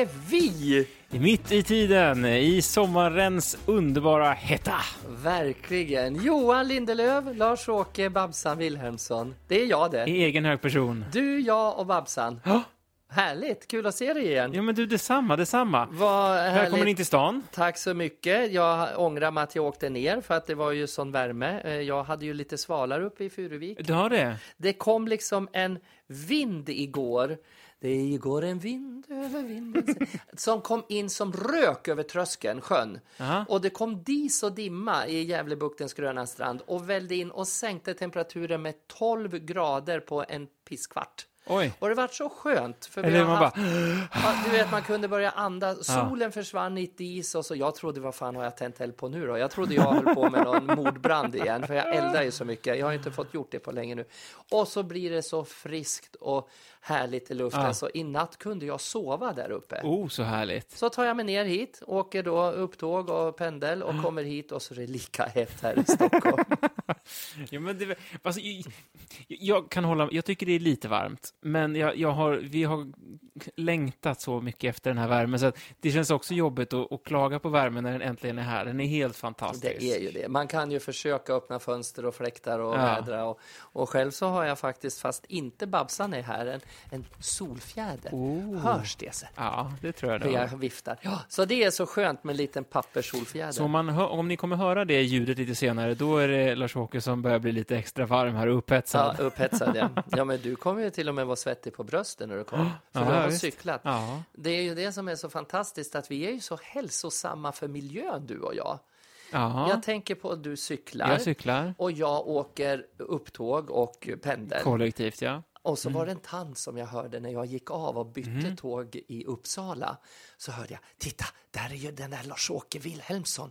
är vi! Mitt i tiden, i sommarens underbara hetta. Verkligen. Johan Lindelöf, Lars-Åke Babsan Wilhelmsson. Det är jag det. I egen hög person. Du, jag och Babsan. Ja, Härligt, kul att se dig igen. ja men du, detsamma, detsamma. Vad Välkommen in till stan. Tack så mycket. Jag ångrar mig att jag åkte ner för att det var ju sån värme. Eh, Jag hade ju lite svalare uppe i Furuvik. Du har det? Det kom liksom en vind igår. Det går en vind över vinden som kom in som rök över tröskeln, sjön. Aha. Och det kom dis och dimma i Gävlebuktens gröna strand och vällde in och sänkte temperaturen med 12 grader på en pisskvart. Oj. Och det var så skönt. För vi Eller har man haft, bara... du vet, man kunde börja andas. Solen försvann i dis och så jag trodde, vad fan har jag tänt eld på nu då? Jag trodde jag höll på med någon mordbrand igen, för jag eldar ju så mycket. Jag har inte fått gjort det på länge nu. Och så blir det så friskt och härligt i luften, Ja. så i natt kunde jag sova där uppe. Oh, så härligt. Så tar jag mig ner hit, åker då upptåg och pendel och kommer hit och så är det lika hett här i Stockholm. Ja, men det, alltså, jag, jag kan hålla Jag tycker det är lite varmt, men jag, jag har, vi har längtat så mycket efter den här värmen, så det känns också jobbigt att, att klaga på värmen när den äntligen är här. Den är helt fantastisk. Det är ju det. Man kan ju försöka öppna fönster och fläktar och Ja. vädra. Och, och själv så har jag faktiskt, fast inte Babsan är här, en, en solfjäder. Oh. Hörs det sen? Ja, det tror jag. Hur Det jag viftar. Ja, så det är så skönt med en liten papperssolfjäder. Så om, hör, om ni kommer höra det ljudet lite senare, då är det Lars-Åke som börjar bli lite extra varm här och upphetsad. Ja, upphetsad ja. ja, men du kommer ju till och med vara svettig på brösten när du kom. För Ja, du har visst. cyklat. Ja. Det är ju det som är så fantastiskt, att vi är ju så hälsosamma för miljön, du och jag. Ja, Jag tänker på att du cyklar. jag cyklar. Och jag åker upptåg och pendel. Kollektivt, ja. Och så var det en tant som jag hörde när jag gick av och bytte tåg i Uppsala. Så hörde jag, titta, där är ju den där Lars-Åke Wilhelmsson.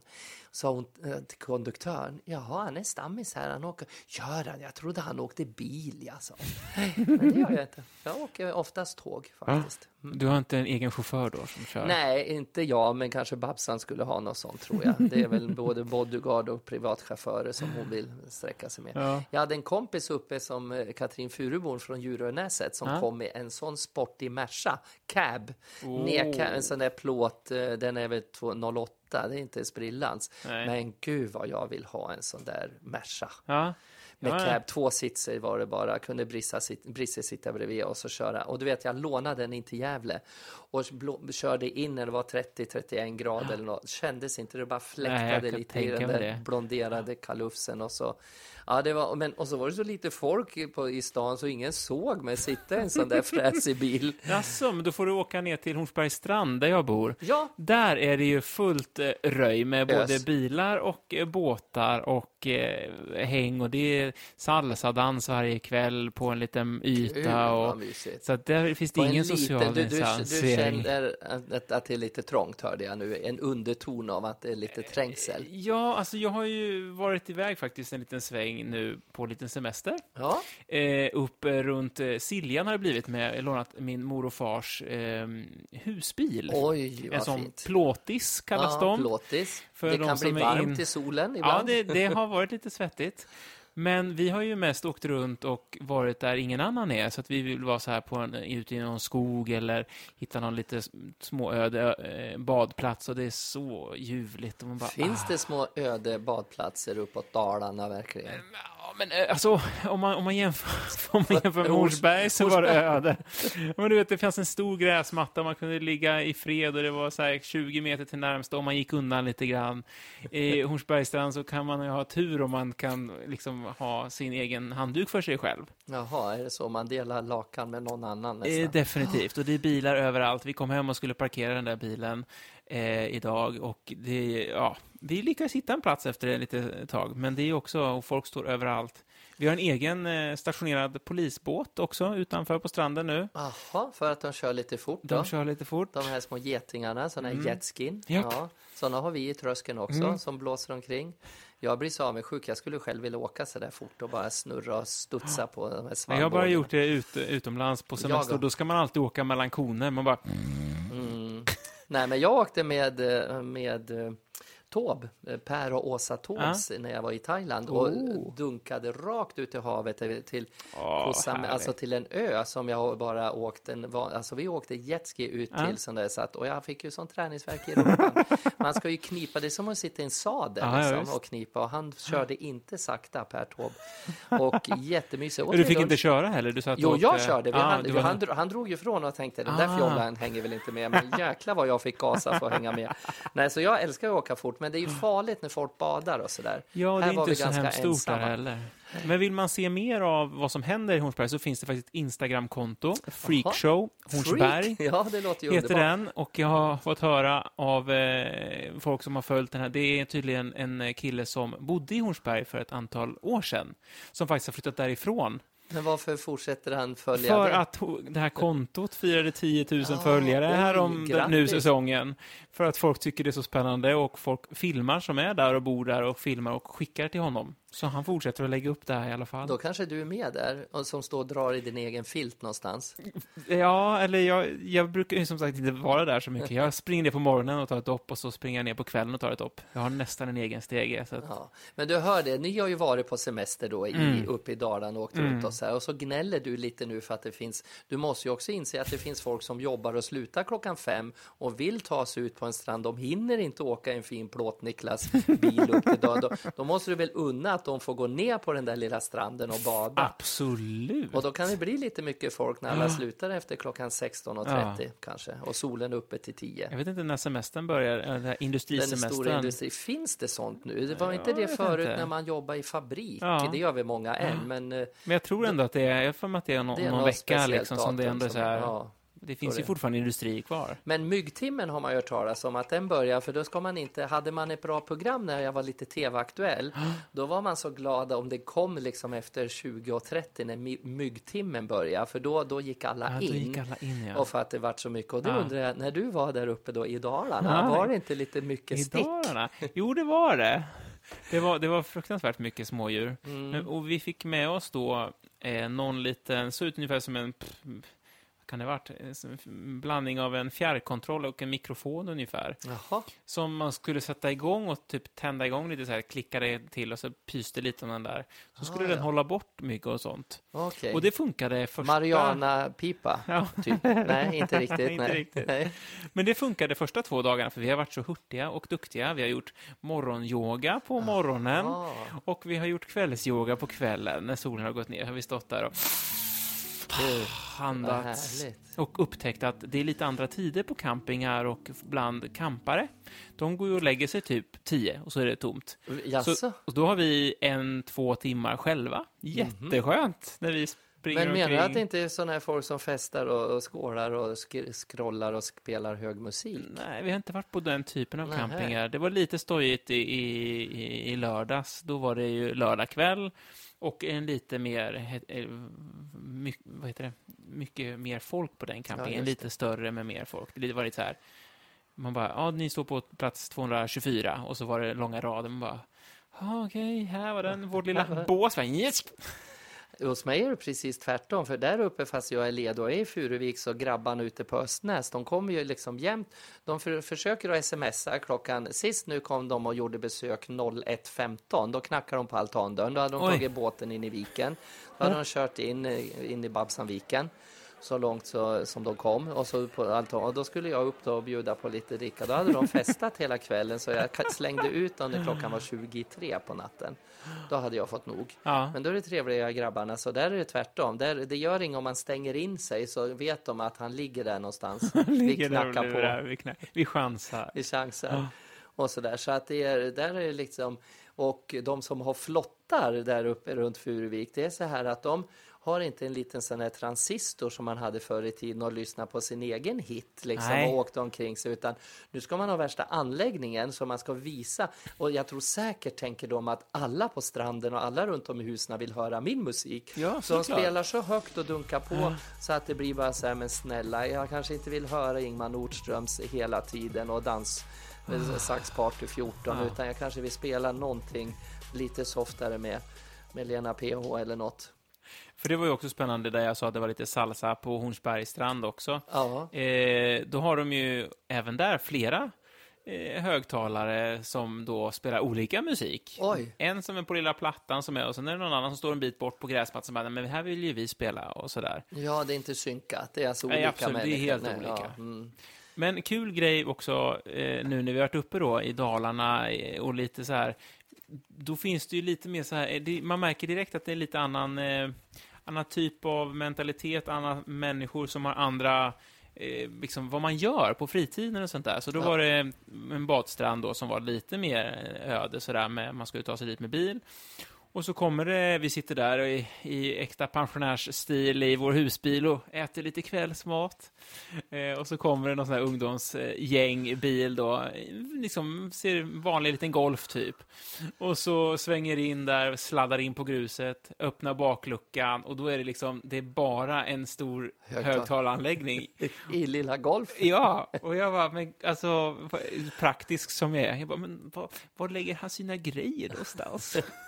Sa hon eh, till konduktören, jaha, han är stammis här, han åker. Gör han? Jag trodde han åkte bil, jag sa. Men det gör jag inte. Jag åker oftast tåg faktiskt. Du har inte en egen chaufför då som kör? Nej, inte jag, men kanske Babsan skulle ha något sånt tror jag. Det är väl både bodyguard och privatchaufförer som hon vill sträcka sig med. Ja. Jag hade en kompis uppe som eh, Katrin Furuborn från Djurönäset som Ja. kom med en sån sportig Merca, cab, Oh. Neka, en sån där plåt, eh, den är väl 208, det är inte sprillans. Nej. Men gud vad jag vill ha en sån där Merca. Ja. Med Ja, ja. cab, två sitser var det bara, kunde Brissa sit, Brisse sitta bredvid och så köra. Och du vet, jag lånade den in till Gävle och blå, körde in när det var 30-31 grader eller något. Kändes inte, det bara Nej, fläktade kan lite i den där det. blonderade kalufsen och så. Ja, det var, men, och så var det så lite folk på, i stan så ingen såg mig sitta i en sån där fräsig bil. Jaså, men då får du åka ner till Hornsbergs strand där jag bor. Ja, Där är det ju fullt eh, röj med både Ös. bilar och eh, båtar och eh, häng och det är salsadans varje kväll på en liten Gud, yta. vad Och, så att där finns det ingen liten- social du, du, du känner att, att, att det är lite trångt hörde jag nu, en underton av att det är lite trängsel. Ja, alltså jag har ju varit iväg faktiskt en liten sväng nu på en liten semester. Ja, Eh, upp eh, runt eh, Siljan har det blivit med, har lånat min mor och fars eh, husbil. oj en sån fint. plåtis kallas ja, de. Plåtis. För det de kan bli varmt in- i solen Ja, ibland. det, det har varit lite svettigt. Men vi har ju mest åkt runt och varit där ingen annan är, så att vi vill vara så här på en, ute i någon skog eller hitta någon lite småöde eh, badplats och det är så ljuvligt. Och man bara, Finns ah. det små öde badplatser uppåt Dalarna verkligen? Men eh, alltså, om man, om man jämför, om man jämför med Horsberg så var det öde. Men du vet, det fanns en stor gräsmatta och man kunde ligga i fred och det var så här 20 meter till närmsta om man gick undan lite grann. I Hornsbergstrand så kan man ju ha tur om man kan liksom ha sin egen handduk för sig själv. Jaha, är det så man delar lakan med någon annan nästan? Eh, definitivt, och det är bilar överallt. Vi kom hem och skulle parkera den där bilen eh, idag och det, ja, vi lyckades hitta en plats efter ett litet tag, men det är också, och folk står överallt. Vi har en egen eh, stationerad polisbåt också utanför på stranden nu. Jaha, för att de kör lite fort då? De kör lite fort. De här små getingarna, sådana här jetskin. Japp. Ja, sådana har vi i tröskeln också, Mm. som blåser omkring. Jag blir så avundsjuk, jag skulle själv vilja åka så där fort och bara snurra och studsa på de här Men jag har bara gjort det ut, utomlands på semester. Jag- Då ska man alltid åka mellan koner. Man bara, Mm. Nej, men jag åkte med, eh, med eh, Taube, eh, Per och Åsa Taubes när jag var i Thailand och Oh. dunkade rakt ut i havet eh, till, Sam- härligt. alltså till en ö som jag bara åkte en, van- alltså vi åkte jetski ut Ja. till som det satt och jag fick ju sån träningsvärk i rumpan. Man ska ju knipa, det är som att sitta i en sadel Ja, ja, liksom, och knipa och han körde inte sakta Per Taube och jättemysigt. Du fick inte köra heller? Du sa att du Jo, åkte... jag körde. Vi, Ah, han, var- han, dro- han drog ju ifrån och tänkte den där Ah. fjollan hänger väl inte med. Men jäklar vad jag fick gasa för att hänga med. Nej, så jag älskar att åka fort, men det är ju farligt när folk badar och sådär. Ja, det Här är inte så ganska hemskt stort där heller. Men vill man se mer av vad som händer i Hornsberg så finns det faktiskt ett Instagramkonto, Freakshow Hornsberg. Freak? Ja, det låter ju Heter underbart. den och jag har fått höra av eh, folk som har följt den här. Det är tydligen en kille som bodde i Hornsberg för ett antal år sedan. Som faktiskt har flyttat därifrån. Men varför fortsätter han följa För det? att det här kontot firade 10 000 Ja, följare här om nu säsongen. För att folk tycker det är så spännande och folk filmar som är där och bor där och filmar och skickar till honom. Så han fortsätter att lägga upp det här i alla fall. Då kanske du är med där och som står och drar i din egen filt någonstans. Ja, eller jag, jag brukar ju som sagt inte vara där så mycket. Jag springer ner på morgonen och tar ett dopp och så springer jag ner på kvällen och tar ett dopp. Jag har nästan en egen stege. Att, Ja. Men du hör det, ni har ju varit på semester då i, Mm. uppe i Dalarna och åkt Mm. runt och så här. Och så gnäller du lite nu för att det finns, du måste ju också inse att det finns folk som jobbar och slutar klockan fem och vill ta sig ut på en strand. De hinner inte åka en fin plåt-Niklas bil upp till dagen. Då, då måste du väl unna att de får gå ner på den där lilla stranden och bada. Absolut. Och då kan det bli lite mycket folk när alla Ja. slutar efter klockan 16.30 kanske. Och solen är uppe till 10. Jag vet inte när semestern börjar, den här Den industrisemestern. stora industri, finns det sånt nu? Det var inte det förut inte. när man jobbar i fabrik? Ja. Det gör väl många än, men eh, Men jag tror ändå att det är, jag för mig att det är någon, det är någon vecka liksom som det ändå är så här. Det finns ju fortfarande industri kvar. Men myggtimmen har man ju hört talas om att den börjar, för då ska man inte, hade man ett bra program när jag var lite tv-aktuell, då var man så glad om det kom liksom efter 20.30 när my- myggtimmen började, för då, då gick alla Ja, då in. gick alla in, ja. Och för att det vart så mycket. Och det Ja. undrar jag, när du var där uppe då i Dalarna, Ja. var det inte lite mycket I stick? Dalarna? Jo, det var det. Det var, det var fruktansvärt mycket smådjur. Mm. Och vi fick med oss då eh, någon liten, såg ut ungefär som en, pff, kan det ha varit? Eh, En blandning av en fjärrkontroll och en mikrofon ungefär. Jaha, Som man skulle sätta igång och typ tända igång lite så här, klicka det till och så pyste lite om den där. Så skulle Ah, den ja. hålla bort mygg och sånt. okej. Och det funkade första... Mariana-pipa, Ja. typ? Nej, inte riktigt. Inte nej. riktigt. Nej. Men det funkade första två dagarna för vi har varit så hurtiga och duktiga. Vi har gjort morgonyoga på morgonen Ah. och vi har gjort kvällsyoga på kvällen när solen har gått ner. Har vi stått där och Härligt. och upptäckt att det är lite andra tider på campingar och bland campare. De går ju och lägger sig typ tio och så är det tomt. Jaså? Så, och då har vi en, två timmar själva. Jätteskönt när vi springer Men menar du att det inte är sådana här folk som festar och, och skålar och sk- scrollar och spelar hög musik? Nej, vi har inte varit på den typen av Nähä. campingar. Det var lite stojigt i, i, i- i lördags. Då var det ju lördag kväll och en lite mer, eh, my, vad heter det, mycket mer folk på den campingen. just lite större med mer folk. Det var lite så här, man bara, ja, ni står på plats 224 och så var det långa rader. Man bara, ja, okej, här var den, vårt lilla bås. Yes! Hos mig är det precis tvärtom, för där uppe fast jag är led och är i Furuvik så grabbarna ute på Östnäs, de kommer ju liksom jämt, de för, försöker att smsa klockan, sist nu kom de och gjorde besök 01.15, då knackar de på altandörren, då hade de Oj. tagit båten in i viken, då hade de kört in, eh, in i Babsanviken så långt så, som de kom och så på altan, och då skulle jag upp då och bjuda på lite dricka, då hade de festat hela kvällen så jag slängde ut dem när klockan var 23 på natten. Då hade jag fått nog. Ja. Men då är det trevliga grabbarna, så där är det tvärtom. Där, det gör inget om man stänger in sig så vet de att han ligger där någonstans. Vi Ligger där och knackar lurar, på, Vi, knack, vi chansar. vi chansar. Ja. Och så där. Så att det är, där är det liksom, och de som har flottar där uppe runt Furuvik, det är så här att de har inte en liten sån här transistor som man hade förr i tiden och lyssna på sin egen hit liksom Nej. och åkte omkring sig utan nu ska man ha värsta anläggningen som man ska visa och jag tror säkert tänker de att alla på stranden och alla runt om i husen vill höra min musik. Ja, så de spelar så högt och dunkar på så att det blir bara så här, men snälla, jag kanske inte vill höra Ingmar Nordströms hela tiden och dans med Sax Party 14 Ja. utan jag kanske vill spela någonting lite softare med, med Lena PH eller något. För det var ju också spännande där jag sa att det var lite salsa på Hornsbergs strand också. Ja, Eh, då har de ju även där flera eh, högtalare som då spelar olika musik. Oj. En som är på lilla plattan som är och sen är det någon annan som står en bit bort på gräsmattan som bara, men här vill ju vi spela och sådär. Ja, det är inte synkat. Det är alltså Nej, olika absolut, det är människor. helt Nej, olika. Ja, mm. Men kul grej också eh, nu när vi har varit uppe då i Dalarna eh, och lite så här, då finns det ju lite mer så här, eh, det, man märker direkt att det är lite annan, eh, annan typ av mentalitet, andra människor som har andra Eh, liksom vad man gör på fritiden och sånt där. Så då Ja. var det en badstrand då som var lite mer öde sådär, med, man skulle ta sig dit med bil. Och så kommer det, vi sitter där i, i äkta pensionärsstil i vår husbil och äter lite kvällsmat. Eh, och så kommer det någon sån här ungdomsgäng bil då, liksom ser vanlig liten Golf typ. Och så svänger in där, sladdar in på gruset, öppnar bakluckan och då är det liksom, det är bara en stor Högtal- högtalaranläggning. I lilla golf. Ja, och jag var men alltså, praktisk som jag är, jag bara, men var, var lägger han sina grejer någonstans?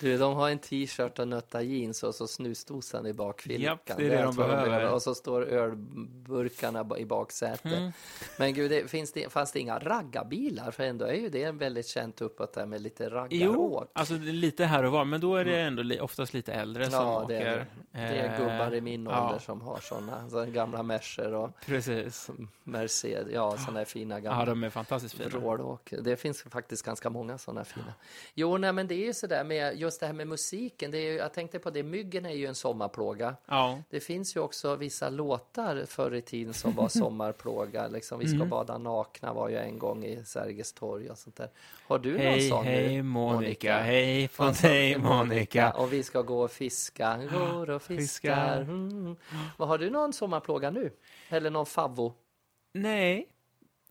Du, de har en t-shirt och nötta jeans och så snusdosan i bakfickan. Japp, det är det de tror jag behöver. Och så står ölburkarna i baksätet. Mm. Men gud, det, finns det, fanns det inga raggarbilar? För ändå är ju det väldigt känt uppåt där med lite Jo, raggaråk. alltså det är lite här och var, men då är det ändå li- oftast lite äldre som Mm. Ja, det åker. är, det är Eh, gubbar i min ja. ålder som har sådana. Så gamla Mercer och Precis. Mercedes. Ja, sådana här fina gamla. Ja, de är fantastiskt fina. Vrålåk. Det finns faktiskt ganska många sådana fina. Jo, nej, men det är ju sådär med just det här med musiken. Det är ju, jag tänkte på det, myggen är ju en sommarplåga. Ja, Det finns ju också vissa låtar förr i tiden som var sommarplåga. Liksom, Vi ska Mm. bada nakna var ju en gång i Sergels torg och sånt där. Har du någon hej, sån hej nu? Monica, hej från dig Monica. Och vi ska gå och fiska. Går och fiskar. Mm. Har du någon sommarplåga nu? Eller någon favvo? Nej,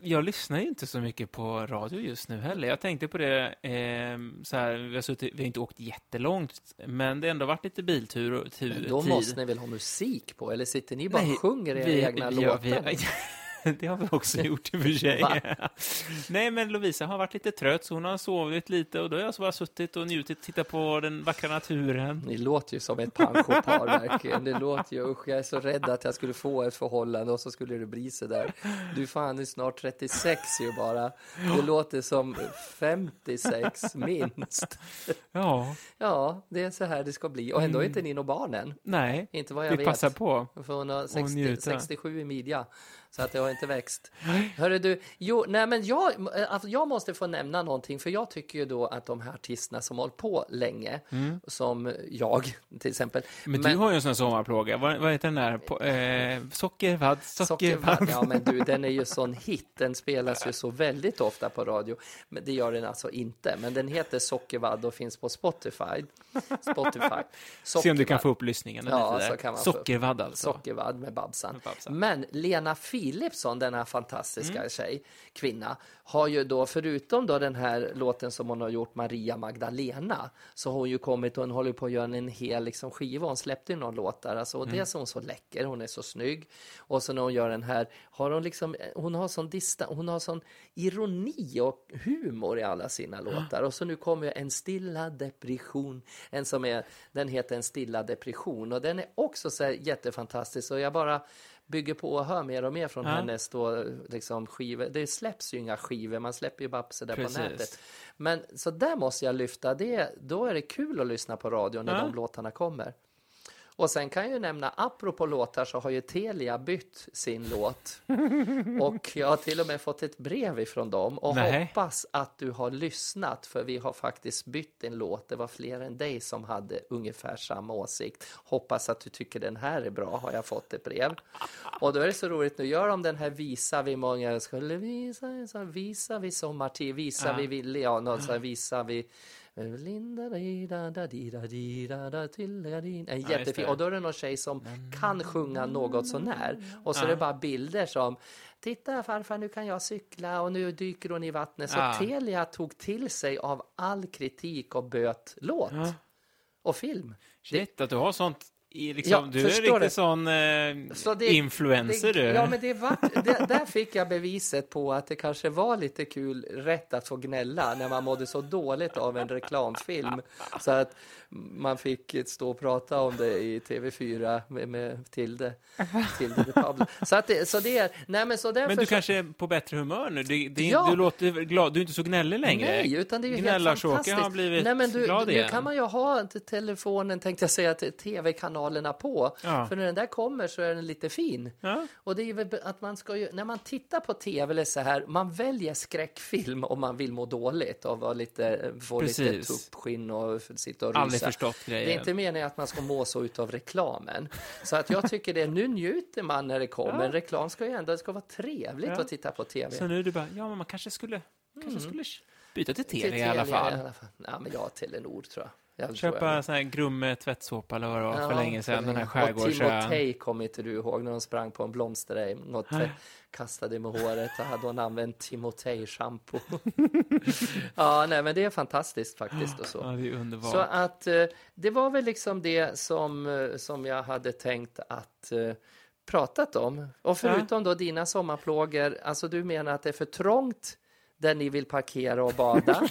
jag lyssnar ju inte så mycket på radio just nu heller. Jag tänkte på det, eh, så här, vi, har suttit, vi har inte åkt jättelångt, men det har ändå varit lite biltur och tu, Då måste ni väl ha musik på? Eller sitter ni bara Nej, och sjunger era vi- egna ja, låtar? vi- det har vi också gjort i och för sig. Va? Nej, men Lovisa har varit lite trött, så hon har sovit lite och då har jag så bara suttit och njutit, tittat på den vackra naturen. Ni låter ju som ett pensionpar verkligen. Det låter ju, usch, jag är så rädd att jag skulle få ett förhållande och så skulle det bli så där. Du fan är snart 36 ju bara. Det låter som 56 minst. Ja, Ja, det är så här det ska bli. Och ändå är Mm. inte ni några barn än. nej, Inte vad jag vi vet. passar på. För hon har 60, njuta. 67 i midja. Så att det har inte växt. Hörru du, jo, nej men jag, alltså jag måste få nämna någonting. För jag tycker ju då att de här artisterna som hållit på länge, som jag till exempel. Men, du har ju en sån sommarplåga. Vad, vad heter den där? På, eh, sockervadd, sockervadd. Ja, men du, den är ju sån hit. Den spelas ju så väldigt ofta på radio. Men det gör den alltså inte. Men den heter Sockervadd och finns på Spotify. Spotify. Se om du kan få upp lyssningen Ja, så kan man. Sockervadd alltså. Sockervadd med Babsan. Med Babsan. Men Lena Philipsson, denna fantastiska Mm. tjej, kvinna, har ju då förutom då den här låten som hon har gjort, Maria Magdalena, så har hon ju kommit och hon håller på att göra en hel liksom, skiva. Hon släppte ju någon låt där. Alltså, och Mm. dels är hon så läcker, hon är så snygg. Och så när hon gör den här, har hon liksom, hon har sån distan, hon har sån ironi och humor i alla sina låtar. Och så nu kommer ju En stilla depression, en som är, den heter En stilla depression och den är också så jättefantastisk och jag bara bygger på och hör mer och mer från Ja. hennes då, liksom skivor. Det släpps ju inga skivor, man släpper ju Babse där Precis. på nätet. Men så där måste jag lyfta det, då är det kul att lyssna på radio när Ja. de låtarna kommer. Och sen kan jag ju nämna, apropå låtar så har ju Telia bytt sin låt. Och jag har till och med fått ett brev ifrån dem och Nej. hoppas att du har lyssnat för vi har faktiskt bytt en låt. Det var fler än dig som hade ungefär samma åsikt. Hoppas att du tycker den här är bra, har jag fått ett brev. Och då är det så roligt, nu gör de den här Visa vi många skulle visa, visa vi sommartid, visa Ja. vi ville, ja, något så här, visa vi Linda di da da di da di da da till da. En jättefin. det. Och då är det någon tjej som kan sjunga något sånär. Och så är det bara bilder som Titta farfar, nu kan jag cykla och nu dyker hon i vattnet. Så Ja. Telia tog till sig av all kritik och böt låt Ja. och film. Shit, att du har sånt i liksom, Ja, du är riktigt du? sån eh, Så det- influencer det, du. Ja, men det var, det, där fick jag beviset på att det kanske var lite kul, rätt att få gnälla när man mådde så dåligt av en reklamfilm. Så att man fick stå och prata om det i TV4 med, med Tilde. Tilde. Så, att det, så det är, nej men så därför Men du kanske är på bättre humör nu? Det, det, Ja. Du låter glad, du är inte så gnällig längre. Nej, utan det är ju helt fantastiskt. har blivit Nej, men du, glad nu igen. kan man ju ha telefonen, tänkte jag säga, till tv-kanalerna på. Ja. För när den där kommer så är den lite fin. Ja. Och det är ju väl att man ska ju, när man tittar på tv eller så här, man väljer skräckfilm om man vill må dåligt och vara lite, få lite Precis. tuppskinn och sitta och Aldrig rysa. förstått Det är grejen. inte meningen att man ska må så utav reklamen. Så att jag tycker det, nu njuter man när det kommer. Ja. Reklam ska ju ändå, det ska vara trevligt Ja. att titta på tv. Så nu är du bara, ja men man kanske skulle, kanske skulle byta till Till tv i alla fall. I alla fall. Ja, men jag Telenor tror jag. Köpa sån här Grumme tvättsåpa eller vad det var för Ja, länge sedan, den här Och skärgårdsön. Timotej kommer inte du ihåg när de sprang på en blomsterej, något Nej. kastade med håret, då hade hon använt Timotej-shampoo. ja, nej, men det är fantastiskt faktiskt och så. Ja, det är underbart. Så att eh, det var väl liksom det som, eh, som jag hade tänkt att eh, pratat om. Och förutom då dina sommarplågor, alltså du menar att det är för trångt där ni vill parkera och bada.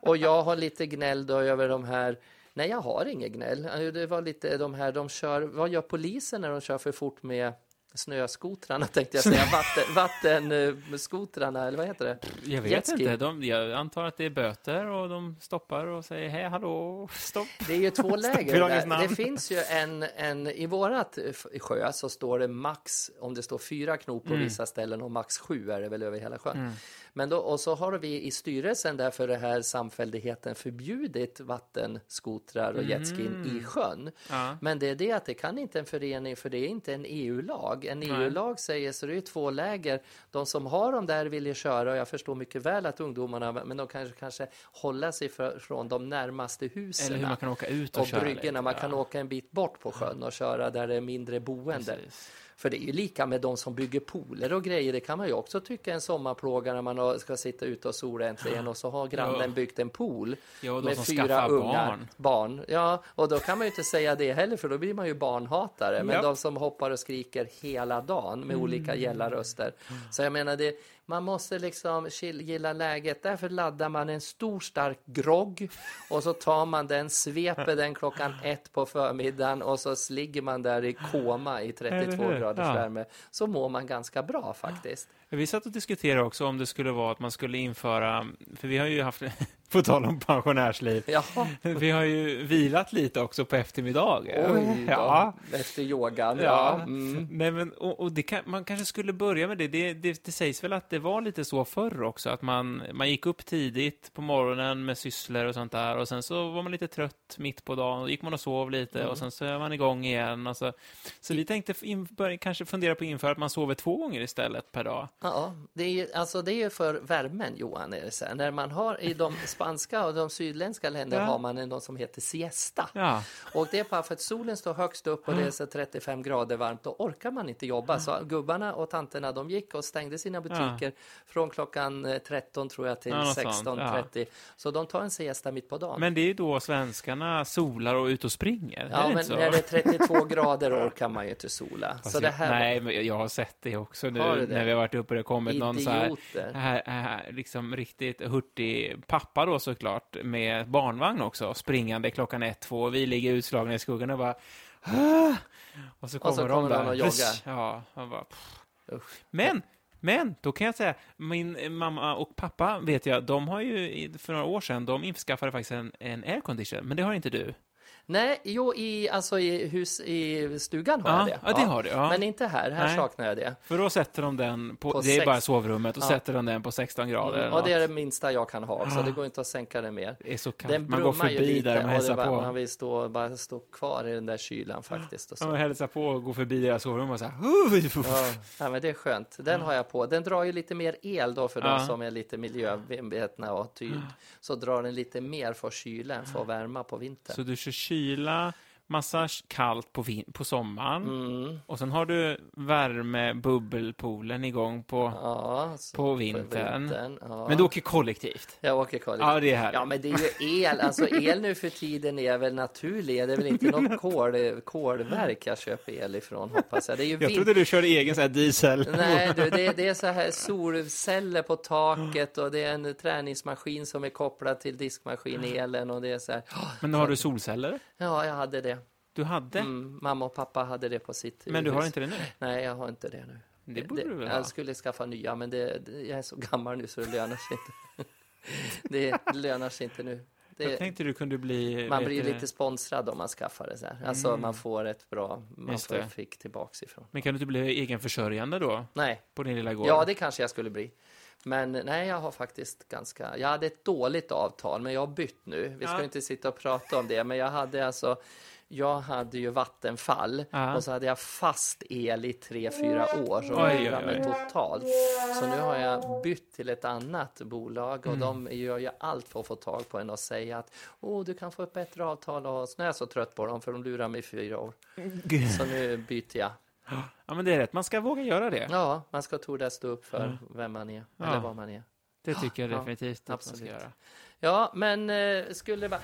och jag har lite gnäll då över de här Nej, jag har inget gnäll. Eh, Det var lite de här, de kör, vad gör polisen när de kör för fort med snöskotrarna tänkte jag säga, vatten, vattenskotrarna eller vad heter det? jag vet jetski. inte, de, jag antar att det är böter och de stoppar och säger hej, hallå, stopp. Det är ju två läger. Det finns ju en, en, i vårat sjö så står det max, om det står fyra knop på Mm. vissa ställen och max sju är det väl över hela sjön. Men då, och så har vi i styrelsen där för det här samfälligheten förbjudit vattenskotrar och jetskin i sjön. Mm. Ja. Men det är det att det kan inte en förening för det är inte en EU-lag. En EU-lag säger så det är två läger. De som har dem där vill ju köra och jag förstår mycket väl att ungdomarna, men de kanske, kanske hålla sig för, från de närmaste husen. Eller hur man kan åka ut och, och köra bryggorna, lite, man kan ja. åka en bit bort på sjön och köra där det är mindre boende. Precis. För det är ju lika med de som bygger pooler och grejer. Det kan man ju också tycka är en sommarplåga när man ska sitta ute och sola äntligen och så har grannen Ja. byggt en pool Ja, med fyra ungar. barn. barn. Ja, och då kan man ju inte säga det heller för då blir man ju barnhatare. Men Japp. de som hoppar och skriker hela dagen med olika Mm. gällarröster. Så jag menar, det, man måste liksom gilla läget. Därför laddar man en stor stark grogg och så tar man den, sveper den klockan ett på förmiddagen och så ligger man där i koma i 32 Eller hur? graders Ja. värme. Så mår man ganska bra faktiskt. Vi satt och diskuterade också om det skulle vara att man skulle införa, för vi har ju haft, på tal om pensionärsliv, Jaha, vi har ju vilat lite också på eftermiddagen. oj. Ja. Efter yogan. Ja. Ja, Mm. Nej, men, och, och kan, man kanske skulle börja med det. Det, det. det sägs väl att det var lite så förr också, att man, man gick upp tidigt på morgonen med sysslor och sånt där och sen så var man lite trött mitt på dagen och gick man och sov lite Mm. och sen så är man igång igen. Och så så vi tänkte in, börja, kanske fundera på att införa att man sover två gånger istället per dag. Ja, det är ju alltså det är ju för värmen Johan. Är det så här. När man har i de spanska och de sydländska länderna Ja. har man en- något som heter siesta. Ja, Och det är bara för att solen står högst upp och det är så 35 grader varmt, då orkar man inte jobba. Så gubbarna och tanterna de gick och stängde sina butiker från klockan eh, 13 tror jag till Ja, något sånt, 16.30. Så de tar en siesta mitt på dagen. men det är ju då svenskarna solar och ute och springer. ja, men när det är 32 grader orkar man ju inte sola. Fast så det här nej, men jag har sett det också nu det? när vi har varit uppe och det kommit någon så här, idioter. här, här, liksom riktigt hurtig pappa då såklart med barnvagn också, springande klockan ett, två, och vi ligger utslagna i skuggan och bara "Ah!" och så kommer, så de kommer där. någon och joggar. Ja, man bara. Men, men, då kan jag säga, min mamma och pappa vet jag, de har ju för några år sedan, de införskaffade faktiskt en, en aircondition, men det har inte du. Nej, jo, i, alltså i, hus, i stugan har jag Ja, det. ja, det har du. Ja. Men inte här, här Nej. saknar jag det. För då sätter de den på, På det är sex- bara sovrummet, och Ja. sätter de den på 16 grader. eller och det är det minsta jag kan ha, så Ah. det går inte att sänka det mer. Det är så kallt. Den Man går förbi lite där och hälsar bara, på. man vill stå, bara stå kvar i den där kylan faktiskt. Och så. man hälsar på och går förbi deras sovrum och så här... Ja, men det är skönt. Den har jag på. Den drar ju lite mer el då för de som är lite miljömedvetna och tyd. Så drar den lite mer för kyla än för att värma på vintern. Så du kör kyla, massa kallt på, på sommaren. Mm. Och sen har du värme, bubbelpoolen igång på, Ja, så- på vintern. vintern, ja. Men du åker kollektivt. Jag åker kollektivt. Ja, det är härligt. Ja, men det är ju el. Alltså el nu för tiden är väl naturlig. Det är väl inte något kol, kolverk jag köper el ifrån, hoppas jag. Det är ju Jag trodde du körde egen så här diesel. Nej, du, det, det är så här solceller på taket och det är en träningsmaskin som är kopplad till diskmaskinelen och det är så här. Men då har du solceller? Ja, jag hade det. Du hade? Mm, mamma och pappa hade det på sitt Men du har inte det nu? Nej, jag har inte det nu. Det borde du väl ha? Jag skulle skaffa nya, men det, det, jag är så gammal nu så det lönar sig inte. det lönar sig inte nu. Jag Det, tänkte du kunde bli... man blir lite sponsrad om man skaffar det så här. Alltså Mm. man får ett bra, man får det. fick tillbaks ifrån. Men kan du inte bli egenförsörjande då? Nej, På din lilla gård? ja det kanske jag skulle bli. Men nej, jag har faktiskt ganska, jag hade ett dåligt avtal, men jag har bytt nu. Vi ska Ja. inte sitta och prata om det, men jag hade alltså jag hade ju vattenfall Ja. och så hade jag fast el i tre, fyra år Oj, lurade mig totalt. Så nu har jag bytt till ett annat bolag och Mm. de gör ju allt för att få tag på en och säga att oh, du kan få ett bättre avtal och så nu är jag så trött på dem för de lurar mig i fyra år. Så nu byter jag. Ja, men det är rätt. Man ska våga göra det. Ja, man ska tordas stå upp för vem man är Ja. eller vad man är. Det tycker jag Ja, definitivt att man ska göra. Ja, men eh, skulle det vara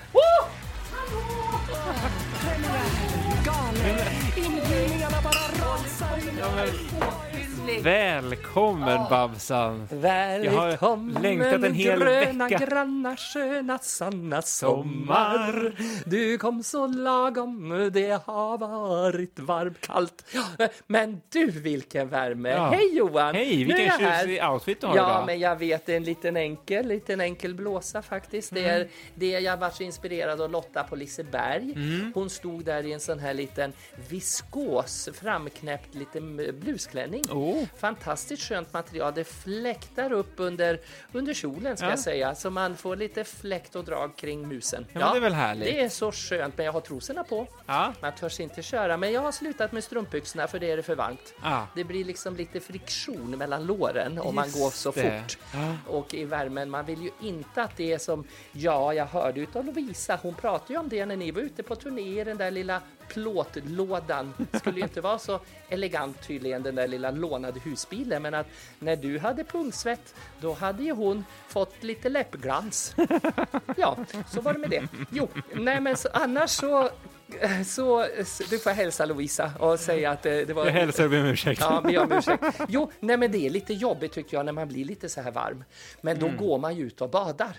galen. Inbjudningarna bara rasar in. Välkommen Babsan! Välkommen längtat en hel gröna, vecka. granna, sköna, sanna sommar. Du kom så lagom, det har varit varmt, kallt. Men du, vilken värme! Ja. Hej Johan! Hej, vilken jag här. tjusig outfit du har Ja, idag. men jag vet, det är en liten enkel, liten enkel blåsa faktiskt. Det Mm. är det jag varit så inspirerad av Lotta på Liseberg. Mm. Hon stod där i en sån här liten viskos, framknäppt liten blusklänning. Oh. Fantastiskt skönt material. Det fläktar upp under, under kjolen ska Ja. jag säga, så man får lite fläkt och drag kring musen. Ja, men det är väl härligt? Det är så skönt, men jag har trosorna på. Ja. Man törs inte köra, men jag har slutat med strumpbyxorna för det är det för varmt. Ja. Det blir liksom lite friktion mellan låren om man Just går så det. fort. Ja. Och i värmen, man vill ju inte att det är som, ja, jag hörde utav Lovisa, hon pratade ju om det när ni var ute på turné, den där lilla plåtlådan. Skulle ju inte vara så elegant tydligen, den där lilla lånade husbilen, men att när du hade pungsvett, då hade ju hon fått lite läppglans. Ja, så var det med det. Jo, nej men så, annars så så, du får hälsa Lovisa och säga att det, det var... Jag hälsar och ber om ursäkt. Ja, be om ursäkt. Jo, nej men det är lite jobbigt tycker jag när man blir lite så här varm. Men då går man ju ut och badar.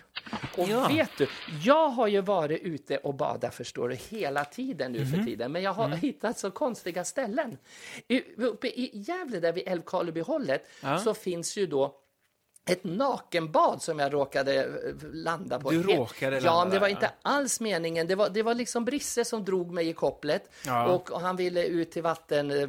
Och Ja. vet du, jag har ju varit ute och badat förstår du hela tiden nu för tiden. Men jag har hittat så konstiga ställen. I, uppe i Gävle där vid Älvkarleby-hållet Ja. så finns ju då ett nakenbad som jag råkade eh, landa på. Du råkade Ja, landa men det var inte alls meningen. Det var, det var liksom Brisse som drog mig i kopplet Ja. och, och han ville ut till vatten, eh,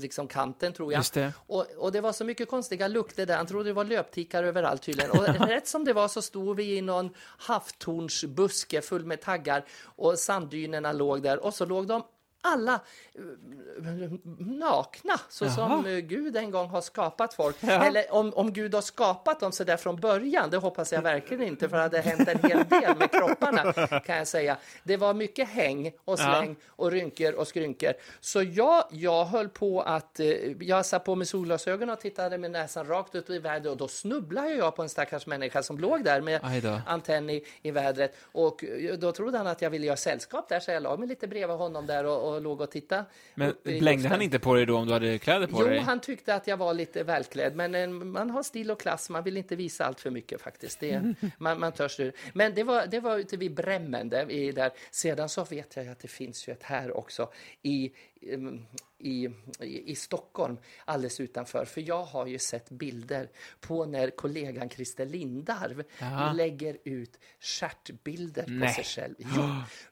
liksom kanten tror jag. Just det. Och, och det var så mycket konstiga lukter där. Han trodde det var löptikar överallt tydligen. Och rätt som det var så stod vi i någon havtornsbuske full med taggar och sanddynerna låg där och så låg de alla eh, nakna, så Jaha. som eh, Gud en gång har skapat folk. Eller om, om Gud har skapat dem så där från början, det hoppas jag verkligen inte, för det hade hänt en hel del med kropparna, kan jag säga. Det var mycket häng och släng och rynkor och skrynkor. Så jag, jag höll på att, eh, jag satt på med solglasögon och tittade med näsan rakt ut i vädret och då snubblade jag på en stackars människa som låg där med antenn i, i vädret. Och då trodde han att jag ville göra sällskap där, så jag la mig lite bredvid honom där och, och låg och tittade. Men i blängde han inte på dig då om du hade kläder på Jo, dig? han tyckte att jag var lite välklädd, men eh, man har stil och klass, man vill inte visa allt för mycket faktiskt. Det, man, man törs det. Men det var, det var ute vid Bremmen, där, där. Sedan så vet jag att det finns ju ett här också i, em, i, i, Stockholm, alldeles utanför. För jag har ju sett bilder på när kollegan Christer Lindarw Ja. lägger ut stjärtbilder på sig själv. Jo,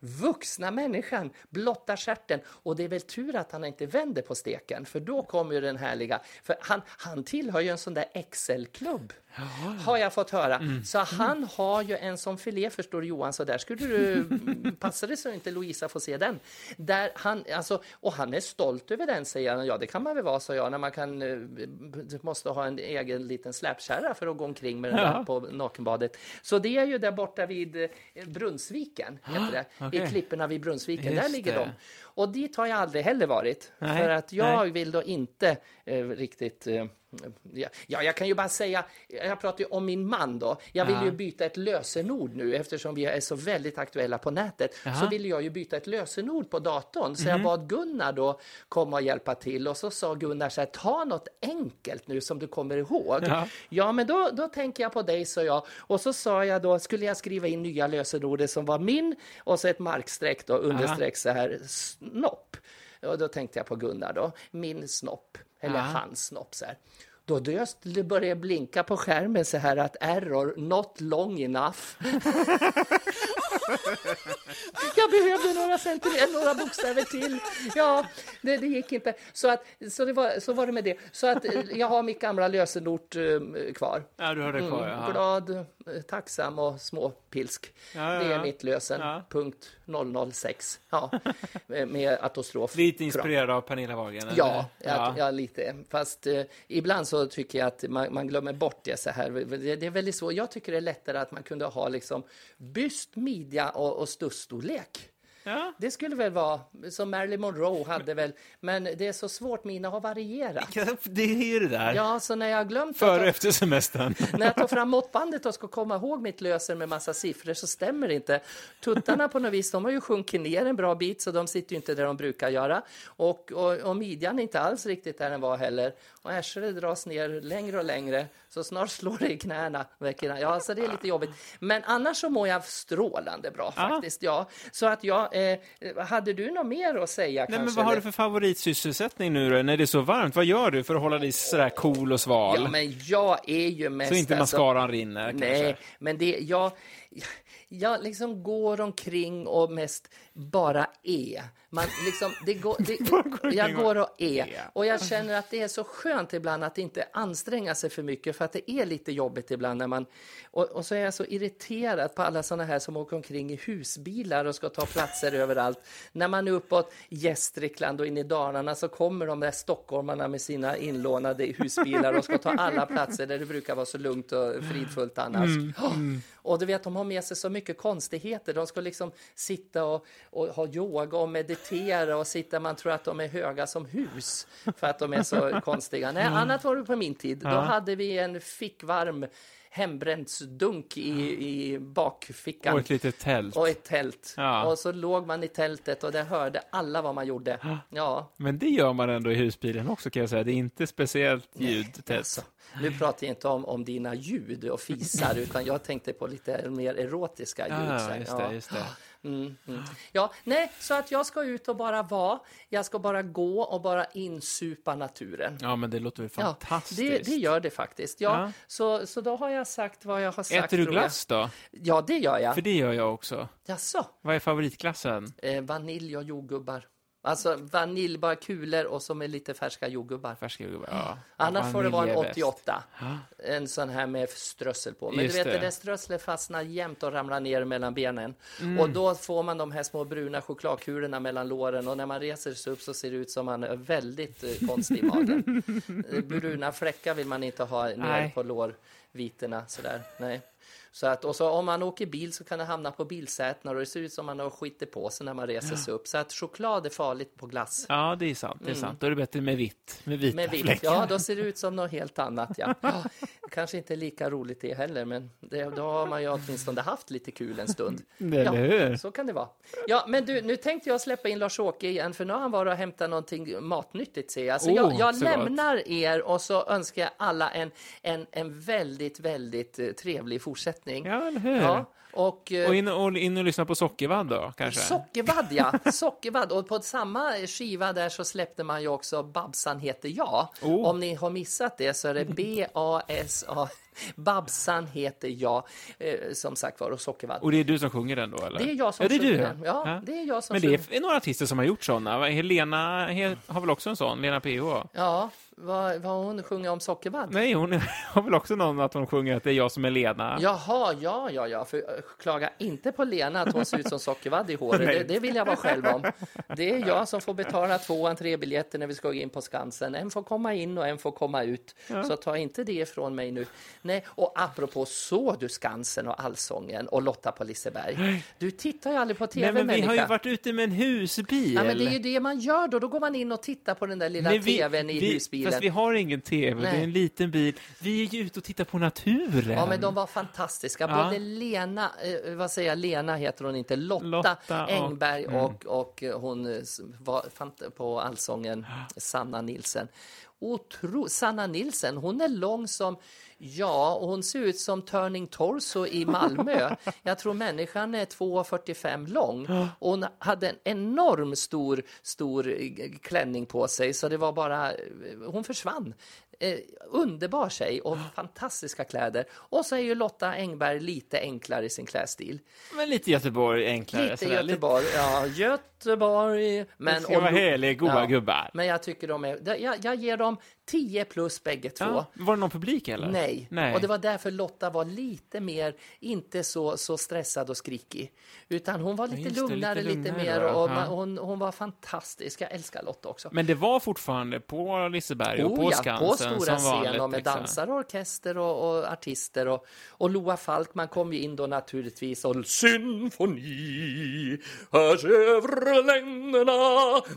vuxna människan blottar stjärten och det är väl tur att han inte vänder på steken för då kommer ju den härliga, för han, han tillhör ju en sån där Excel-klubb. Har jag fått höra. Mm. Så han har ju en som filé förstår du Johan, så där skulle du passa dig så inte Louisa får se den. Där han, alltså, och han är stolt över den säger han. Ja det kan man väl vara, sa jag, när man kan, eh, måste ha en egen liten släpkärra för att gå omkring med den Ja. där på nakenbadet. Så det är ju där borta vid eh, Brunnsviken, heter det. okej. I klipporna vid Brunnsviken, Just där ligger det. de. Och dit har jag aldrig heller varit. Nej, För att jag nej. vill då inte eh, riktigt... Eh, ja, ja, jag kan ju bara säga, jag pratar ju om min man då. Jag vill Ja. ju byta ett lösenord nu eftersom vi är så väldigt aktuella på nätet. Mhm. Så vill jag ju byta ett lösenord på datorn. Så jag bad Gunnar då komma och hjälpa till och så sa Gunnar så här, ta något enkelt nu som du kommer ihåg. Ja. Ja, men då, då tänker jag på dig, sa jag. Och så sa jag då, skulle jag skriva in nya lösenordet som var min och så ett markstreck då, understreck så här, snopp. Och då tänkte jag på Gunnar då, min snopp, eller Ja. hans snopp så här. Då det började blinka på skärmen så här att error, not long enough. jag behövde några centimeter, några bokstäver till. Ja, det, det gick inte. Så, att, så, det var, så var det med det. Så att jag har mitt gamla lösenord eh, kvar. Ja, du har det kvar. Mm, glad, tacksam och småpilsk. Ja, ja, Det är mitt lösen. Ja. Punkt 006. Ja, med- apostrof. Lite inspirerad av Pernilla eller? Ja, ja. ja, lite. Fast eh, ibland så tycker jag att man, man glömmer bort det så här. Det, det är väldigt svårt. Jag tycker det är lättare att man kunde ha liksom byst, midja och, och stussstorlek. Ja. Det skulle väl vara som Marilyn Monroe hade väl, men det är så svårt, mina har varierat. Det är ju det där. Ja, så när jag glömt Före och efter semestern. när jag tar fram måttbandet och ska komma ihåg mitt lösen med massa siffror så stämmer det inte. Tuttarna på något vis, de har ju sjunkit ner en bra bit så de sitter ju inte där de brukar göra. Och, och, och midjan är inte alls riktigt där den var heller. Och arslet dras ner längre och längre så snart slår det i knäna. Ja, så det är lite jobbigt. Men annars så mår jag strålande bra faktiskt. Ja. Så att jag, eh, hade du något mer att säga Nej, kanske? men vad har du för favoritsysselsättning nu då, när det är så varmt? Vad gör du för att hålla dig sådär cool och sval? Ja, men jag är ju mest... så inte alltså- mascaran rinner Nej, kanske? men det, jag, jag liksom går omkring och mest bara är. Man liksom, det går, det, jag går och är. Och jag känner att det är så skönt ibland att inte anstränga sig för mycket för att det är lite jobbigt ibland när man... Och, och så är jag så irriterad på alla såna här som åker omkring i husbilar och ska ta platser överallt. När man är uppåt Gästrikland och in i Dalarna så kommer de där stockholmarna med sina inlånade husbilar och ska ta alla platser där det brukar vara så lugnt och fridfullt annars. Ja. Och du vet, de har med sig så mycket konstigheter. De ska liksom sitta och, och ha yoga och meditera och sitta, man tror att de är höga som hus för att de är så konstiga. Nej, annat var det på min tid. Då hade vi en fickvarm hembränsdunk i, i bakfickan. Och ett litet tält. Och ett tält. Ja. Och så låg man i tältet och där hörde alla vad man gjorde. Ja, Men det gör man ändå i husbilen också kan jag säga. Det är inte speciellt ljud. alltså. Nu pratar jag inte om, om dina ljud och fisar, utan jag tänkte på lite mer erotiska ljud. Ja, just det, just det. Mm, mm. Ja, nej, så att jag ska ut och bara vara. Jag ska bara gå och bara insupa naturen. Ja, men det låter väl Ja, fantastiskt. det, det gör det faktiskt. Ja, Ja. Så, så då har jag sagt vad jag har sagt. Äter du glass då? Ja, det gör jag. För det gör jag också. Jaså? Vad är favoritglassen? Eh, vanilj och jordgubbar. Alltså vanilj, bara kulor och så med lite färska jordgubbar. Färska jordgubbar? Ja. Annars får det vara en Vanilj är bäst. 88. Ja. En sån här med strössel på. Men Just du vet, det. det där strösslet fastnar jämt och ramlar ner mellan benen. Mm. Och då får man de här små bruna chokladkulorna mellan låren och när man reser sig upp så ser det ut som man är väldigt eh, konstig i magen. Eh, bruna fläckar vill man inte ha ner Nej. på lårvitorna sådär. Nej. Så att, och så om man åker bil så kan det hamna på bilsätena och det ser ut som man har skitit på sig när man reser sig upp. Så att choklad är farligt på glass. Ja, det är sant. Det är sant. Då är det bättre med vitt. Med vita Med vitt, ja, då ser det ut som något helt annat. Ja. Ja, kanske inte lika roligt det heller, men det, då har man ju åtminstone haft lite kul en stund. Eller hur? så kan det vara. Ja, men du, nu tänkte jag släppa in Lars-Åke igen, för nu har han varit och hämtat någonting matnyttigt ser jag. Så Oh, jag, jag så lämnar er och så önskar jag alla en, en, en väldigt, väldigt eh, trevlig fortsättning. Ja, eller hur? Ja, och... eh, Och in, och in och lyssna på Sockervadd då, kanske? Sockervadd, ja. Sockervadd. Och på samma skiva där så släppte man ju också Babsan heter jag. Oh. Om ni har missat det så är det B-A-S-A. Babsan heter jag, eh, som sagt var, och Sockervadd. Och det är du som sjunger den då, eller? Det är jag som ja, det är sjunger du. den. Ja, det är jag som Men det sjunger. är några artister som har gjort sådana. Helena he- har väl också en sån? Lena PH? Ja, vad, vad hon sjunger om sockervadd? Nej, hon har väl också någon att hon sjunger att det är jag som är Lena. Jaha, ja, ja, ja. För eh, klaga inte på Lena att hon ser ut som sockervadd i håret. Det, det vill jag vara själv om. Det är jag som får betala två entrébiljetter när vi ska gå in på Skansen. En får komma in och en får komma ut. Så ta inte det ifrån mig nu. Nej, och apropå såg du Skansen och Allsången och Lotta på Liseberg? Du tittar ju aldrig på tv, Nej, men vi har ju människa. varit ute med en husbil. Ja, men det är ju det man gör då. Då går man in och tittar på den där lilla Nej, tvn i vi, husbilen. Fast vi har ingen tv, det är Nej. en liten bil. Vi är ju ute och tittar på naturen. Ja, men de var fantastiska. Ja. Både Lena, eh, vad säger jag, Lena heter hon inte, Lotta, Lotta och- Engberg mm. och, och eh, hon eh, var på Allsången, Sanna Nilsen. Otro, Sanna Nilsen, hon är lång som, ja, och hon ser ut som Turning Torso i Malmö. Jag tror människan är 2,45 lång och hon hade en enorm stor, stor eh, klänning på sig så det var bara, eh, hon försvann. Eh, underbar tjej och fantastiska kläder. Och så är ju Lotta Engberg lite enklare i sin klädstil. Men lite Göteborg enklare. Lite sådär. Göteborg, ja, Göteborg. Men, Det ska vara heliga, goda ja. gubbar. men jag tycker de är, jag, jag ger dem 10 plus bägge två. Ja. Var det någon publik eller? Nej. Nej. och det var därför Lotta var lite mer, inte så, så stressad och skrikig. Utan hon var lite just det, lugnare, lite lite, lugnare mer och man, hon, hon var fantastisk. Jag älskar Lotta också. Men det var fortfarande på Liseberg och på Oh ja, Skansen på stora som vanligt. scen och med liksom. dansare, och orkester och, och artister. Och, och Loa Falkman kom ju in då naturligtvis och symfoni hörs över länderna.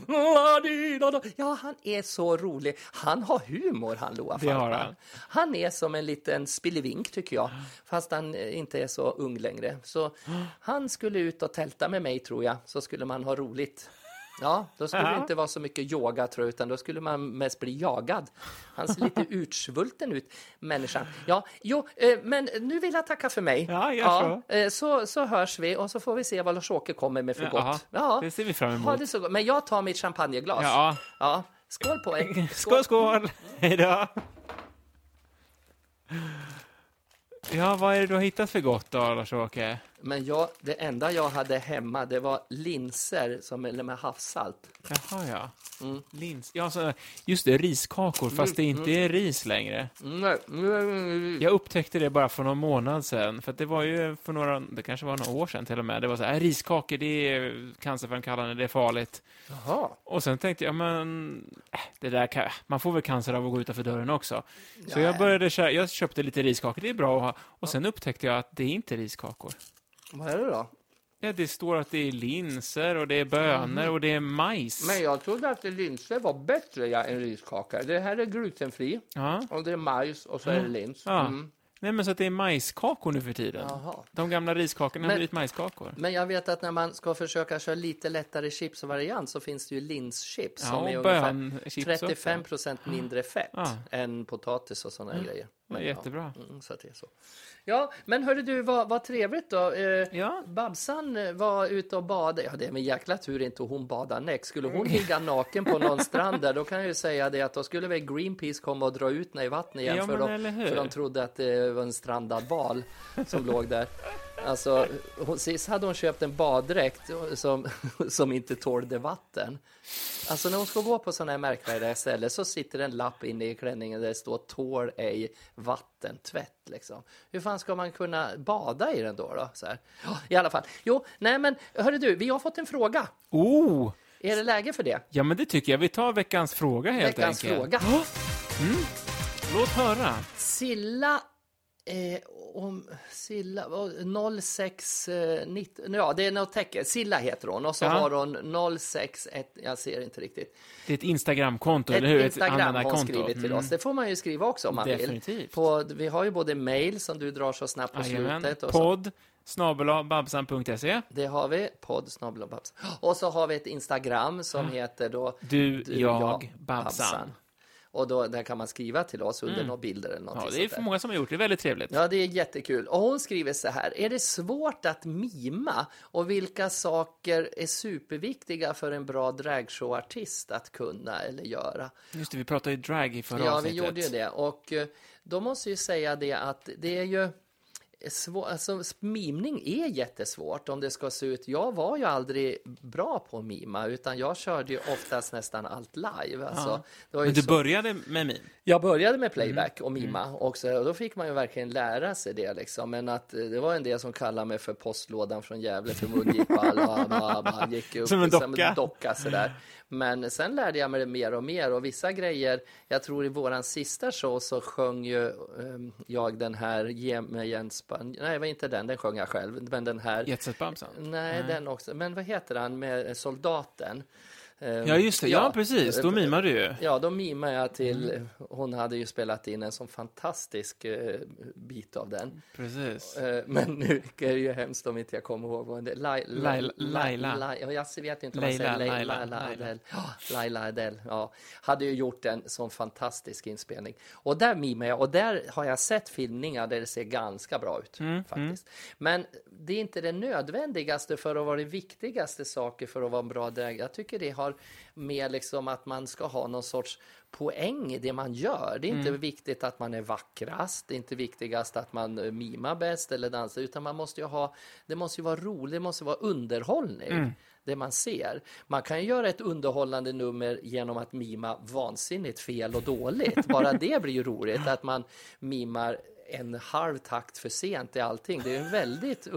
la di da da. Ja, han är så rolig. Han har humor, han Loa Falkman. han. Han är som en liten spillevink tycker jag, fast han eh, inte är så ung längre. Så han skulle ut och tälta med mig tror jag, så skulle man ha roligt. Ja, då skulle det Ja. inte vara så mycket yoga tror jag, utan då skulle man mest bli jagad. Han ser lite utsvulten ut, människan. Ja, jo, eh, men nu vill jag tacka för mig. Ja, gör så. eh, så. Så hörs vi och så får vi se vad Lars-Åke kommer med för gott. Ja, det ser vi fram emot. Ha det så gott. Men jag tar mitt champagneglas. Ja. ja. Skål på er. Skål, skål! Hej då! Ja, vad är det du har hittat för gott då, Lars-Åke? Men jag, det enda jag hade hemma, det var linser som är med havssalt. Jaha, ja. Mm. Lins. Ja, så, just det, riskakor, fast det inte är ris längre. Nej, nej, Jag upptäckte det bara för någon månad sedan, för det var ju för några, det kanske var några år sedan till och med, det var så här, riskakor, det är cancerframkallande, det är farligt. Jaha. Och sen tänkte jag, men, äh, det där kan, man får väl cancer av att gå utanför dörren också. Så jag Nej. började, kö- jag köpte lite riskakor, det är bra att ha. Och sen upptäckte jag att det är inte riskakor. Vad är det då? Ja, det står att det är linser och det är bönor och det är majs. Mhm. Men jag trodde att linser var bättre ja, än riskaka. Det här är glutenfri Ja. och det är majs och så är det lins. Ja. Mm. Nej, men så att det är majskakor nu för tiden. Jaha. De gamla riskakorna har blivit majskakor. Men jag vet att när man ska försöka köra lite lättare chips och variant så finns det ju linschips Ja, som är ungefär bönchips 35 procent mindre fett Ja. än potatis och sådana grejer. Men, jättebra. Ja, mm, så att det är så. Ja, men hörde du, vad, vad trevligt då. Eh, Ja. Babsan var ute och badade. Ja, det är med jäkla tur inte hon badar näck. Skulle hon ligga naken på någon strand där, då kan jag ju säga det att då skulle väl Greenpeace komma och dra ut henne i vattnet igen. Ja, för, de, för de trodde att det var en strandad val som låg där. Alltså, hon, sist hade hon köpt en baddräkt som, som inte tålde vatten. Alltså när hon ska gå på sådana här märkvärdiga ställen så sitter en lapp inne i klänningen där det står tål ej vattentvätt. Liksom. Hur fan ska man kunna bada i den då? då? Så här. I alla fall. Jo, nej men hörru du, vi har fått en fråga. Oh! Är det läge för det? Ja, men det tycker jag. Vi tar veckans fråga helt Veckans enkelt. fråga. Låt höra. Silla Eh, om Silla, vad- 06, eh, 19, ja det är något tecken, Silla heter hon och så Ja. har hon 061, jag ser inte riktigt. Det är ett Instagramkonto, Ett eller hur? Instagram har hon skrivit till Mm. oss, det får man ju skriva också om man Definitivt. vill. På, vi har ju både mail som du drar så snabbt på Jajamän. slutet. Och Podd snabel babsan.se. det har vi, podd snabel och så har vi ett Instagram som heter då Du, jag, Babsan. Och då, där kan man skriva till oss under några bilder eller Mm. Ja, det är för många som har gjort det. Väldigt trevligt. Ja, det är jättekul. Och hon skriver så här. Är det svårt att mima? Och vilka saker är superviktiga för en bra dragshowartist att kunna eller göra? Just det, vi pratade ju drag i förra Ja, vi avsnittet. gjorde ju det. Och eh, då måste jag säga det att det är ju svår, alltså, mimning är jättesvårt om det ska se ut. Jag var ju aldrig bra på att mima, utan jag körde ju oftast nästan allt live. Alltså, Men du så- började med min? jag började med playback Mm. och mima också och då fick man ju verkligen lära sig det liksom. Men att eh, det var en del som kallade mig för postlådan från Gävle för mungipa. alla bara- bara gick upp Som en liksom, docka. docka sådär. Men sen lärde jag mig det mer och mer och vissa grejer, jag tror i våran sista show så sjöng ju eh, jag den här Ge mig en span... Nej, var inte den, den sjöng jag själv. Men den här... Jetset-bamsen? Nej, den också. Men vad heter han med soldaten? Eh, Ja, just det. Ja, precis. Då mimar du ju. Ja, då mimar jag till, Mm. hon hade ju spelat in en sån fantastisk eh, bit av den. Precis. Eh, men nu är det ju hemskt om inte jag kommer ihåg vad det Lai- Laila- Lai- Laila. Lai- ja, Jag vet inte om man säger Laila, Laila. Adele. Ja, Laila Adele, ja. Hade ju gjort en sån fantastisk inspelning. Och där mimar jag, och där har jag sett filmningar där det ser ganska bra ut Mm, faktiskt. Men det är inte det nödvändigaste för att vara det viktigaste saker för att vara en bra drag. Jag tycker det har med liksom att man ska ha någon sorts poäng i det man gör. Det är inte viktigt att man är vackrast, det är inte viktigast att man eh, mimar bäst eller dansar, utan man måste ju ha, det måste ju vara roligt, det måste vara underhållning. Det man ser. Man kan ju göra ett underhållande nummer genom att mima vansinnigt fel och dåligt. Bara det blir ju roligt, att man mimar en halv takt för sent i allting. Det är en väldigt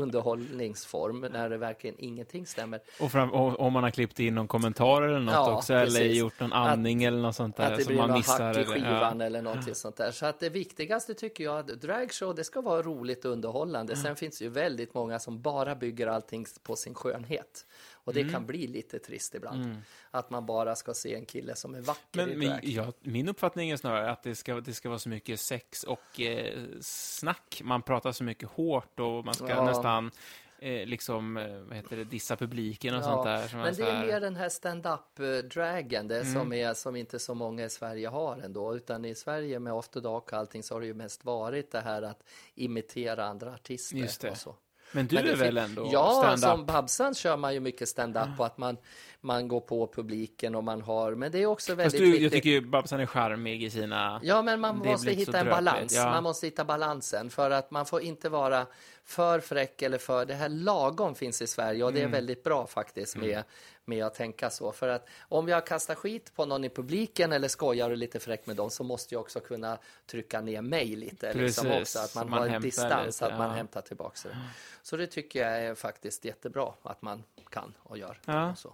underhållningsform när det verkligen ingenting stämmer. Och, om man har klippt in någon kommentar eller något Ja, också, eller precis. gjort någon andning eller något sånt där Att det som blir man något missar. hack i eller- skivan eller någonting sånt där. Så att det viktigaste tycker jag att dragshow, det ska vara roligt och underhållande. Sen finns det ju väldigt många som bara bygger allting på sin skönhet. Och Mm. det kan bli lite trist ibland. Att man bara ska se en kille som är vacker Men i min, drag. ja, min uppfattning är snarare att det ska, det ska vara så mycket sex och eh, snack. Man pratar så mycket hårt och man ska Ja. nästan eh, liksom, eh, vad heter det, dissa publiken och Ja, sånt där. Som Men det är mer den här stand-up-dragen, det Mm. som, är, som inte så många i Sverige har ändå. Utan i Sverige med After Dark och allting så har det ju mest varit det här att imitera andra artister. Och så. Men du Men är väl ändå Ja, som Babsan kör man ju mycket stand-up och att man, man går på publiken och man har, men det är också Fast väldigt du, jag viktigt. tycker ju Babsan är charmig i sina... Ja, men man Det måste hitta en dröpligt, balans. ja. Man måste hitta balansen för att man får inte vara för fräck eller för... Det här lagom finns i Sverige och det Mm. är väldigt bra faktiskt med, med att tänka så. För att om jag kastar skit på någon i publiken eller skojar lite fräck med dem så måste jag också kunna trycka ner mig lite. Liksom också, att man, man har en distans, lite, att man ja. hämtar tillbaka det. Så det tycker jag är faktiskt jättebra att man kan och gör. Ja. Och så.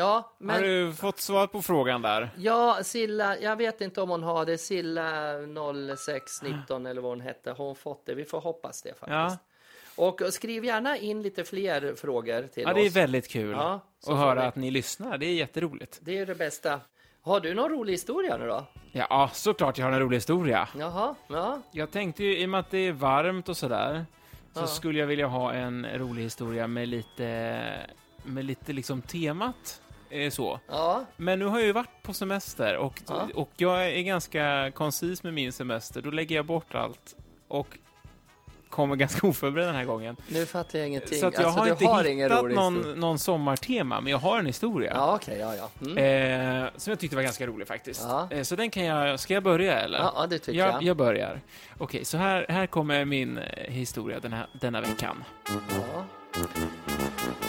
Ja, men... Har du fått svar på frågan där? Ja, Silla, jag vet inte om hon har det. Silla 0619 eller vad hon hette. Har hon fått det? Vi får hoppas det faktiskt. Ja. Och skriv gärna in lite fler frågor till Ja, oss. det är väldigt kul Ja, att höra att ni lyssnar. Det är jätteroligt. Det är det bästa. Har du någon rolig historia nu då? Ja, såklart jag har en rolig historia. Jaha, ja. Jag tänkte ju, i och med att det är varmt och sådär, så Ja. skulle jag vilja ha en rolig historia med lite, med lite liksom temat eh, så. Ja, Men nu har jag ju varit på semester och, Ja. och jag är ganska koncis med min semester. Då lägger jag bort allt och kommer ganska oförberedd den här gången. nu fattar jag ingenting. Så att jag alltså, har inte har hittat någon, någon sommartema, men jag har en historia. Ja, okej, ja, ja. Mm. Eh, som jag tyckte var ganska rolig faktiskt. Ja. Eh, så den kan jag, ska jag börja eller? Ja, ja, det tycker jag, jag. jag börjar. Okej, så här, här kommer min eh, historia den här, denna veckan. Ja.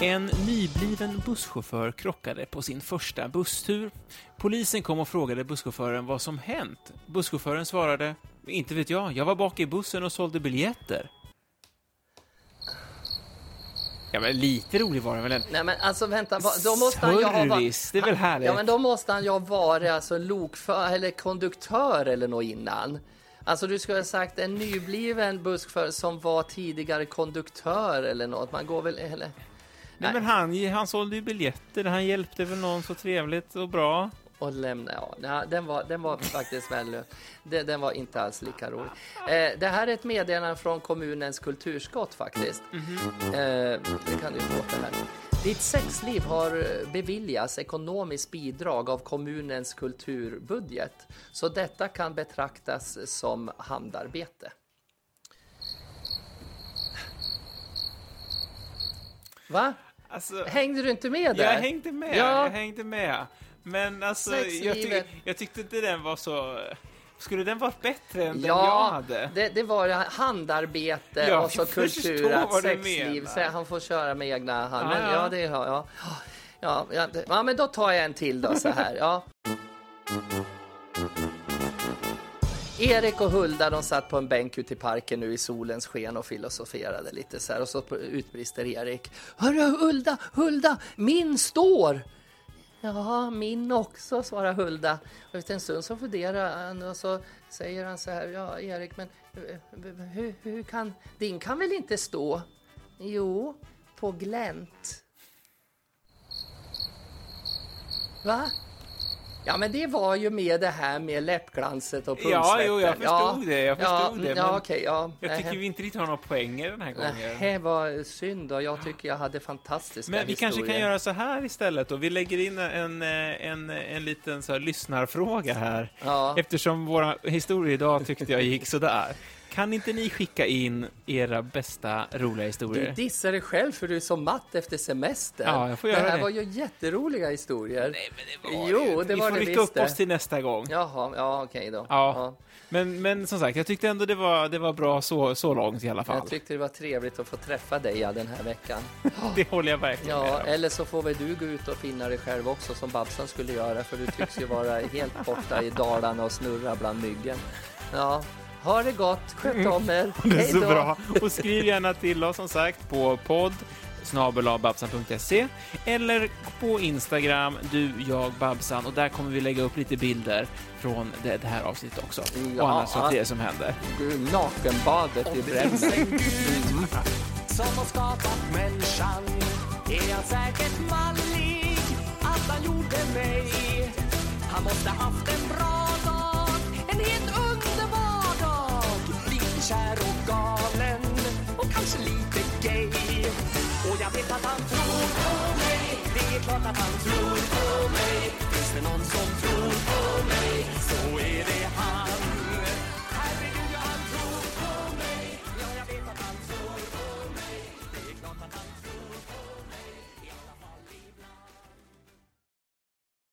En nybliven busschaufför krockade på sin första busstur. Polisen kom och frågade busschauffören vad som hänt. Busschauffören svarade, inte vet jag, jag var bak i bussen och sålde biljetter. Ja, men lite rolig var den väl? Nej, men alltså vänta, då måste han ju ha... va- Service, det är väl härligt? Ja, men då måste han ju ha varit alltså, lokför eller konduktör eller något innan. Alltså du skulle ha sagt en nybliven busschaufför som var tidigare konduktör eller något. Man går väl... Eller... Nej, men han, han sålde ju biljetter, han hjälpte väl någon så trevligt och bra. Och lämna, ja, den var, den var faktiskt väldigt, den, den var inte alls lika rolig. Eh, det här är ett meddelande från kommunens kulturskott faktiskt. eh, det kan du få det här. Ditt sexliv har beviljats ekonomiskt bidrag av kommunens kulturbudget. Så detta kan betraktas som handarbete. Va? Alltså, Hängde du inte med där? jag hängde med, Ja. jag hängde med. Men alltså, jag, tyck, jag tyckte inte den var så... Skulle den varit bättre än den jag Ja, hade? det, det var handarbete Ja, och så kulturat sexliv. Så han får köra med egna hand. Ja, Men, ja. ja, det har jag. Ja, ja, ja, men då tar jag en till då så här. Ja. Erik och Hulda de satt på en bänk ute i parken nu i solens sken och filosoferade lite så här och så utbrister Erik. Hörru Hulda, Hulda, min står! Ja, min också, svarar Hulda. Och efter en stund så funderar han och så säger han så här, ja Erik, men eh, hur, hur kan, din kan väl inte stå? Jo, på glänt. Va? Ja, men det var ju med det här med läppglanset och Ja, pungsvetten. jo, jag förstod det, jag ja, förstod det, Ja, okej, ja. Jag tycker vi inte riktigt har några poänger den här gången. Det var synd och jag tycker jag hade fantastiska Men vi kanske kan historier. göra så här istället då. Vi lägger in en, en, en liten så här lyssnarfråga här. Ja. Eftersom våra historier idag tyckte jag gick sådär. Kan inte ni skicka in era bästa roliga Du historier? dissar dig själv för du är så matt efter semester. Ja, jag får det göra här det. var ju jätteroliga historier. Nej, men det var Jo, ju inte. det Vi var får det rycka upp det. oss till nästa gång. Jaha, ja okej då. Ja. Men, men som sagt, jag tyckte ändå det var, det var bra så, så långt i alla fall. Jag tyckte det var trevligt att få träffa dig ja, den här veckan. Det håller jag verkligen med Ja, om. eller så får väl du gå ut och finna dig själv också som Babsan skulle göra för du tycks ju vara helt borta i Dalarna och snurra bland myggen. Ja, ha det gott, sköt om er. Det är så bra. Och skriv gärna till oss som sagt på podd snabelababsan.se eller på Instagram, du, jag, Babsan och där kommer vi lägga upp lite bilder från det, det här avsnittet också. Ja. Och annars så det som händer. Du, Nakenbadet i finns Bränn. en gud som har skapat människan är han säkert mallig att han gjorde mig Han måste haft en bra dag, en helt about through.